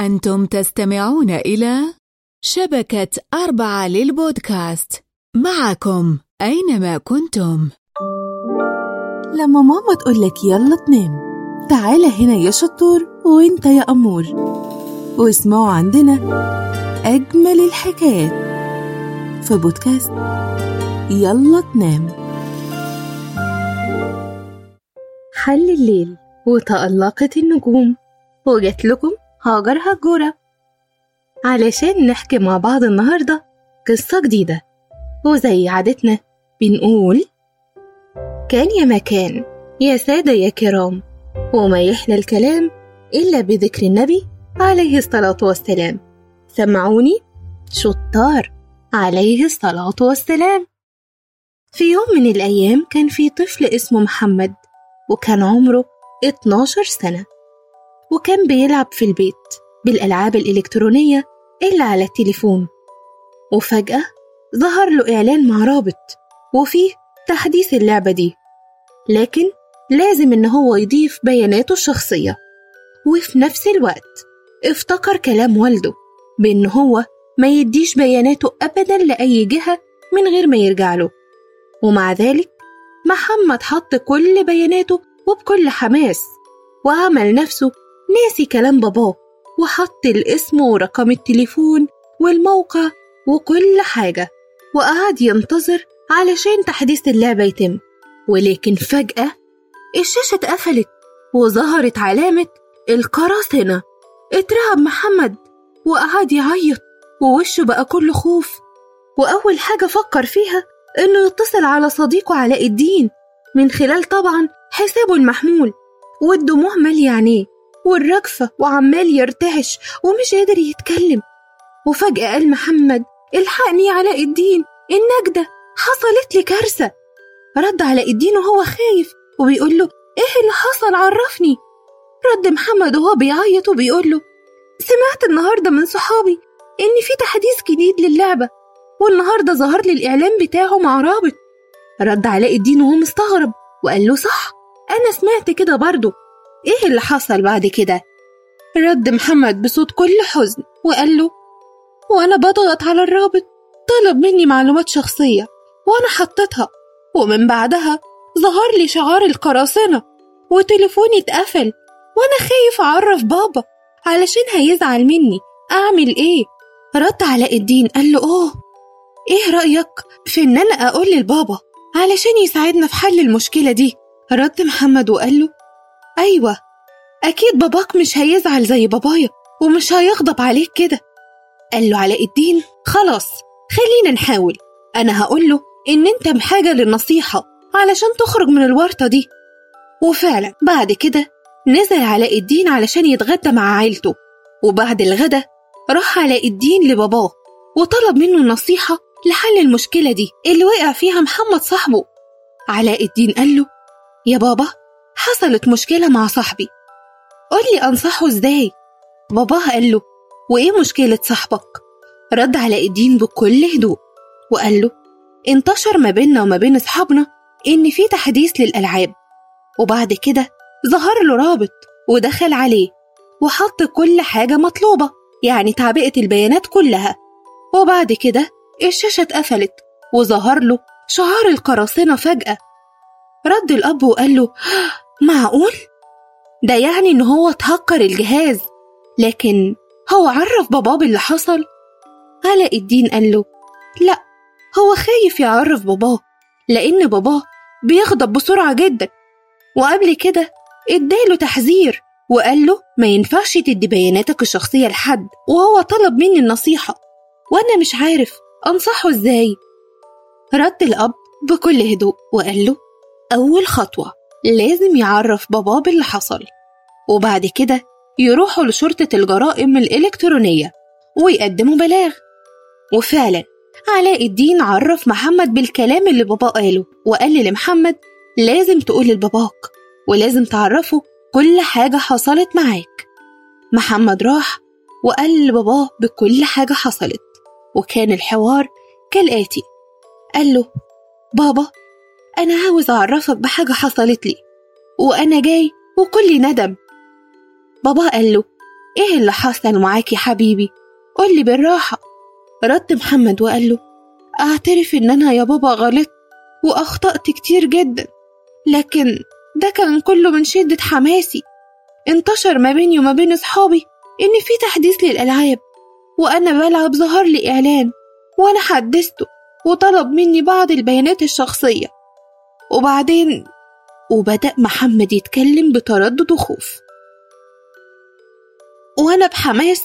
أنتم تستمعون إلى شبكة أربعة للبودكاست. معكم أينما كنتم. لما ماما تقولك يلا تنام تعالى هنا يا شطور وإنت يا أمور. واسمعوا عندنا أجمل الحكايات في بودكاست يلا تنام. حل الليل وتألقت النجوم وجات لكم هاجر هجورة. علشان نحكي مع بعض النهاردة قصة جديدة. وزي عادتنا بنقول كان يا مكان يا سادة يا كرام. وما يحلى الكلام إلا بذكر النبي عليه الصلاة والسلام. سمعوني؟ شطار عليه الصلاة والسلام. في يوم من الأيام كان في طفل اسمه محمد وكان عمره 12 سنة. وكان بيلعب في البيت بالألعاب الإلكترونية اللي على التليفون. وفجأة ظهر له إعلان مع رابط وفيه تحديث اللعبة دي. لكن لازم إن هو يضيف بياناته الشخصية. وفي نفس الوقت افتكر كلام والده بإن هو ما يديش بياناته أبدا لأي جهة من غير ما يرجع له. ومع ذلك محمد حط كل بياناته وبكل حماس وعمل نفسه ناسي كلام باباه وحط الاسم ورقم التليفون والموقع وكل حاجة. وقعد ينتظر علشان تحديث اللعبة يتم. ولكن فجأة الشاشة اتقفلت وظهرت علامة القراصنة. اترعب محمد. وقعد يعيط ووشه بقى كله خوف. وأول حاجة فكر فيها إنه يتصل على صديقه علاء الدين. من خلال طبعا حسابه المحمول. والدموع مالية عينيه والرجفة وعمال يرتعش ومش قادر يتكلم. وفجأة قال محمد الحقني علاء الدين النجدة حصلت لي كارثة. رد علاء الدين وهو خايف وبيقول له إيه اللي حصل؟ عرفني. رد محمد وهو بيعيط وبيقول له سمعت النهاردة من صحابي إن في تحديث جديد للعبة والنهاردة ظهر لي الإعلان بتاعه مع رابط. رد علاء الدين وهو مستغرب وقال له صح أنا سمعت كده برضه. إيه اللي حصل بعد كده؟ رد محمد بصوت كل حزن وقال له وأنا بضغط على الرابط طلب مني معلومات شخصية وأنا حطيتها ومن بعدها ظهر لي شعار القراصنة وتليفوني اتقفل وأنا خايف أعرف بابا علشان هيزعل مني أعمل إيه؟ رد علاء الدين قال له أوه إيه رأيك في إن أنا أقول للبابا علشان يساعدنا في حل المشكلة دي؟ رد محمد وقال له أيوة. أكيد باباك مش هيزعل زي بابايا ومش هيغضب عليك كده. قال له علاء الدين خلاص خلينا نحاول. أنا هقول له إن أنت بحاجة للنصيحة علشان تخرج من الورطة دي. وفعلا بعد كده نزل علاء الدين علشان يتغدى مع عيلته. وبعد الغدا راح علاء الدين لباباه وطلب منه النصيحة لحل المشكلة دي اللي وقع فيها محمد صاحبه. علاء الدين قال له يا بابا حصلت مشكلة مع صاحبي. قولي أنصحه إزاي؟ باباه قال له وإيه مشكلة صاحبك؟ رد علاء الدين بكل هدوء وقال له انتشر ما بيننا وما بين أصحابنا إن في تحديث للألعاب. وبعد كده ظهر له رابط ودخل عليه وحط كل حاجة مطلوبة يعني تعبئة البيانات كلها. وبعد كده الشاشة اتقفلت وظهر له شعار القراصنة فجأة. رد الأب وقال له معقول؟ ده يعني إن هو اتهكر الجهاز لكن هو عرف باباه باللي حصل؟ علاء الدين قال له لأ هو خايف يعرف باباه لأن باباه بيغضب بسرعة جدا وقبل كده اداله تحذير وقال له ما ينفعش تدي بياناتك الشخصية لحد وهو طلب مني النصيحة وأنا مش عارف أنصحه إزاي رد الأب بكل هدوء وقال له أول خطوة لازم يعرف باباه باللي حصل. وبعد كده يروحوا لشرطة الجرائم الإلكترونية ويقدموا بلاغ. وفعلا علاء الدين عرف محمد بالكلام اللي باباه قاله وقال لمحمد لازم تقول لباباك ولازم تعرفه كل حاجة حصلت معاك. محمد راح وقال لباباه بكل حاجة حصلت. وكان الحوار كالآتي. قال له بابا أنا عاوز أعرفك بحاجة حصلت لي وأنا جاي وكلي ندم. بابا قال له إيه اللي حصل معاك يا حبيبي؟ قولي بالراحة. رد محمد وقال له أعترف إن أنا يا بابا غلطت وأخطأت كتير جدا لكن ده كان كله من شدة حماسي. انتشر ما بيني وما بين أصحابي إن في تحديث للألعاب وأنا بلعب ظهر لي إعلان وأنا حدثته وطلب مني بعض البيانات الشخصية. وبعدين وبدأ محمد يتكلم بتردد وخوف. وأنا بحماس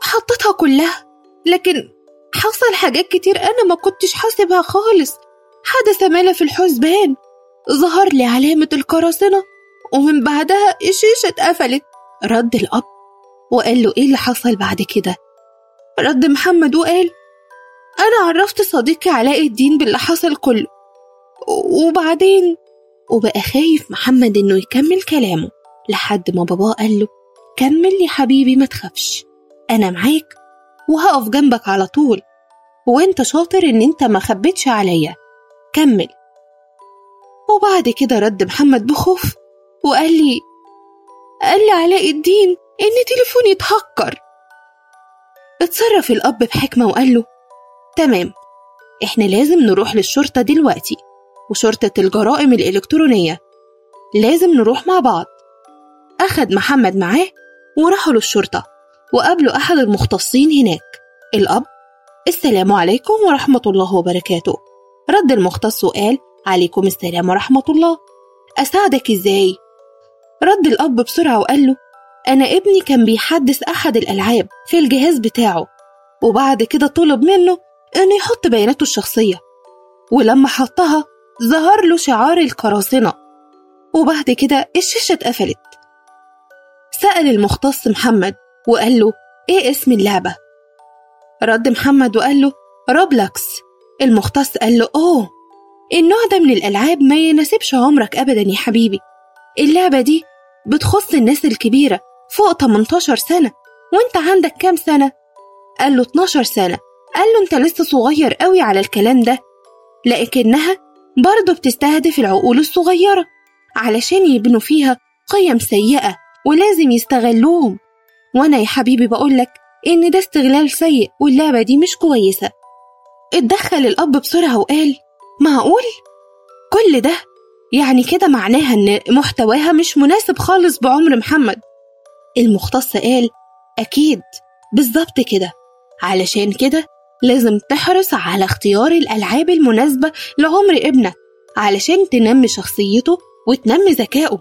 حطيتها كلها لكن حصل حاجات كتير أنا ما كنتش حاسبها خالص. حدث ما لا في الحسبان ظهر لي علامة القراصنة ومن بعدها الشاشة اتقفلت. رد الأب وقال له إيه اللي حصل بعد كده؟ رد محمد وقال أنا عرفت صديقي علاء الدين باللي حصل كله. وبعدين وبقى خايف محمد إنه يكمل كلامه لحد ما باباه قال له كمل يا حبيبي ما تخافش أنا معاك وهقف جنبك على طول وأنت شاطر إن أنت ما خبيتش عليا كمل. وبعد كده رد محمد بخوف وقال لي قال لي علاء الدين إن تليفوني اتهكر. اتصرف الأب بحكمة وقال له تمام إحنا لازم نروح للشرطة دلوقتي. وشرطة الجرائم الإلكترونية. لازم نروح مع بعض. اخد محمد معاه وراحوا للشرطة وقابلوا أحد المختصين هناك الأب. السلام عليكم ورحمة الله وبركاته. رد المختص وقال عليكم السلام ورحمة الله. أساعدك إزاي؟ رد الأب بسرعة وقال له أنا ابني كان بيحدث أحد الألعاب في الجهاز بتاعه وبعد كده طلب منه إنه يحط بياناته الشخصية. ولما حطها ظهر له شعار القراصنه وبعد كده الشاشة اتقفلت. سأل المختص محمد وقال له إيه اسم اللعبة؟ رد محمد وقال له روبلكس. المختص قال له أوه النوع ده من الألعاب ما يناسبش عمرك أبدا يا حبيبي. اللعبة دي بتخص الناس الكبيرة فوق 18 سنة وأنت عندك كام سنة؟ قال له 12 سنة. قال له أنت لسه صغير قوي على الكلام ده. لكنها برضه بتستهدف العقول الصغيرة علشان يبنوا فيها قيم سيئة ولازم يستغلوهم. وأنا يا حبيبي بقولك إن ده استغلال سيء واللعبة دي مش كويسة. اتدخل الأب بسرعة وقال معقول؟ كل ده يعني كده معناها إن محتواها مش مناسب خالص بعمر محمد. المختص قال أكيد بالظبط كده. علشان كده لازم تحرص على اختيار الألعاب المناسبة لعمر ابنك علشان تنمي شخصيته وتنمي ذكائه.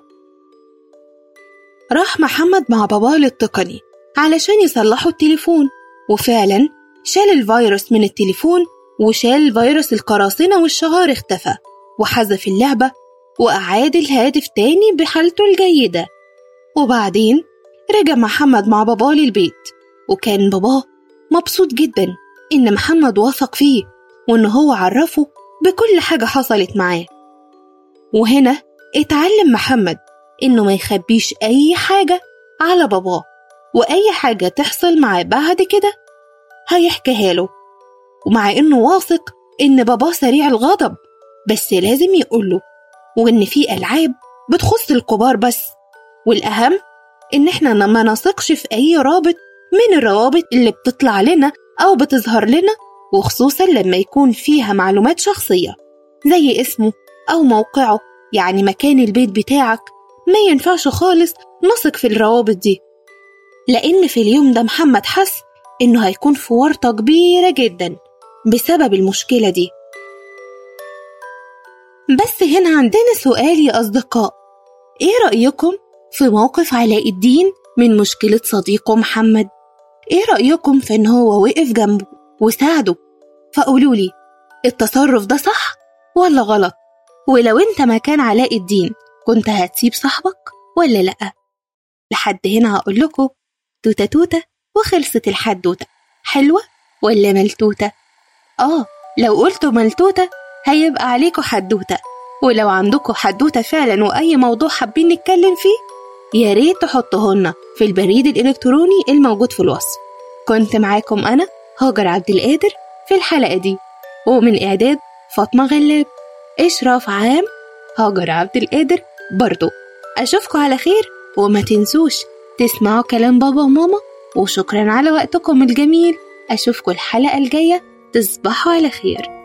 راح محمد مع باباه للتقني علشان يصلحوا التليفون وفعلا شال الفيروس من التليفون وشال فيروس القراصنة والشهار اختفى وحذف اللعبة وأعاد الهاتف تاني بحالته الجيدة. وبعدين رجع محمد مع باباه للبيت وكان باباه مبسوط جدا. إن محمد وثق فيه وإن هو عرفه بكل حاجة حصلت معاه. وهنا اتعلم محمد إنه ما يخبيش أي حاجة على باباه وأي حاجة تحصل معاه بعد كده هيحكيها له. ومع إنه واثق إن باباه سريع الغضب بس لازم يقوله وإن في ألعاب بتخص الكبار بس. والأهم إن إحنا ما نثقش في أي رابط من الروابط اللي بتطلع لنا أو بتظهر لنا وخصوصا لما يكون فيها معلومات شخصية زي اسمه أو موقعه يعني مكان البيت بتاعك. ما ينفعش خالص نثق في الروابط دي. لأن في اليوم ده محمد حس إنه هيكون في ورطة كبيرة جدا بسبب المشكلة دي. بس هنا عندنا سؤال يا أصدقاء. إيه رأيكم في موقف علاء الدين من مشكلة صديقه محمد؟ إيه رأيكم في إن هو وقف جنبه وساعده؟ فقولولي التصرف ده صح ولا غلط؟ ولو أنت مكان علاء الدين كنت هتسيب صاحبك ولا لأ؟ لحد هنا هقول لكم توتة توتة وخلصت الحدوتة حلوة ولا ملتوتة؟ آه لو قلتوا ملتوتة هيبقى عليكوا حدوتة ولو عندكوا حدوتة فعلا وأي موضوع حابين نتكلم فيه يا ريت تحطوهن في البريد الإلكتروني الموجود في الوصف كنت معاكم أنا هاجر عبد القادر في الحلقة دي. ومن إعداد فاطمة غلاب. إشراف عام هاجر عبد القادر برضو. أشوفكوا على خير وما تنسوش تسمعوا كلام بابا وماما. وشكرا على وقتكم الجميل. أشوفكم الحلقة الجاية. تصبحوا على خير.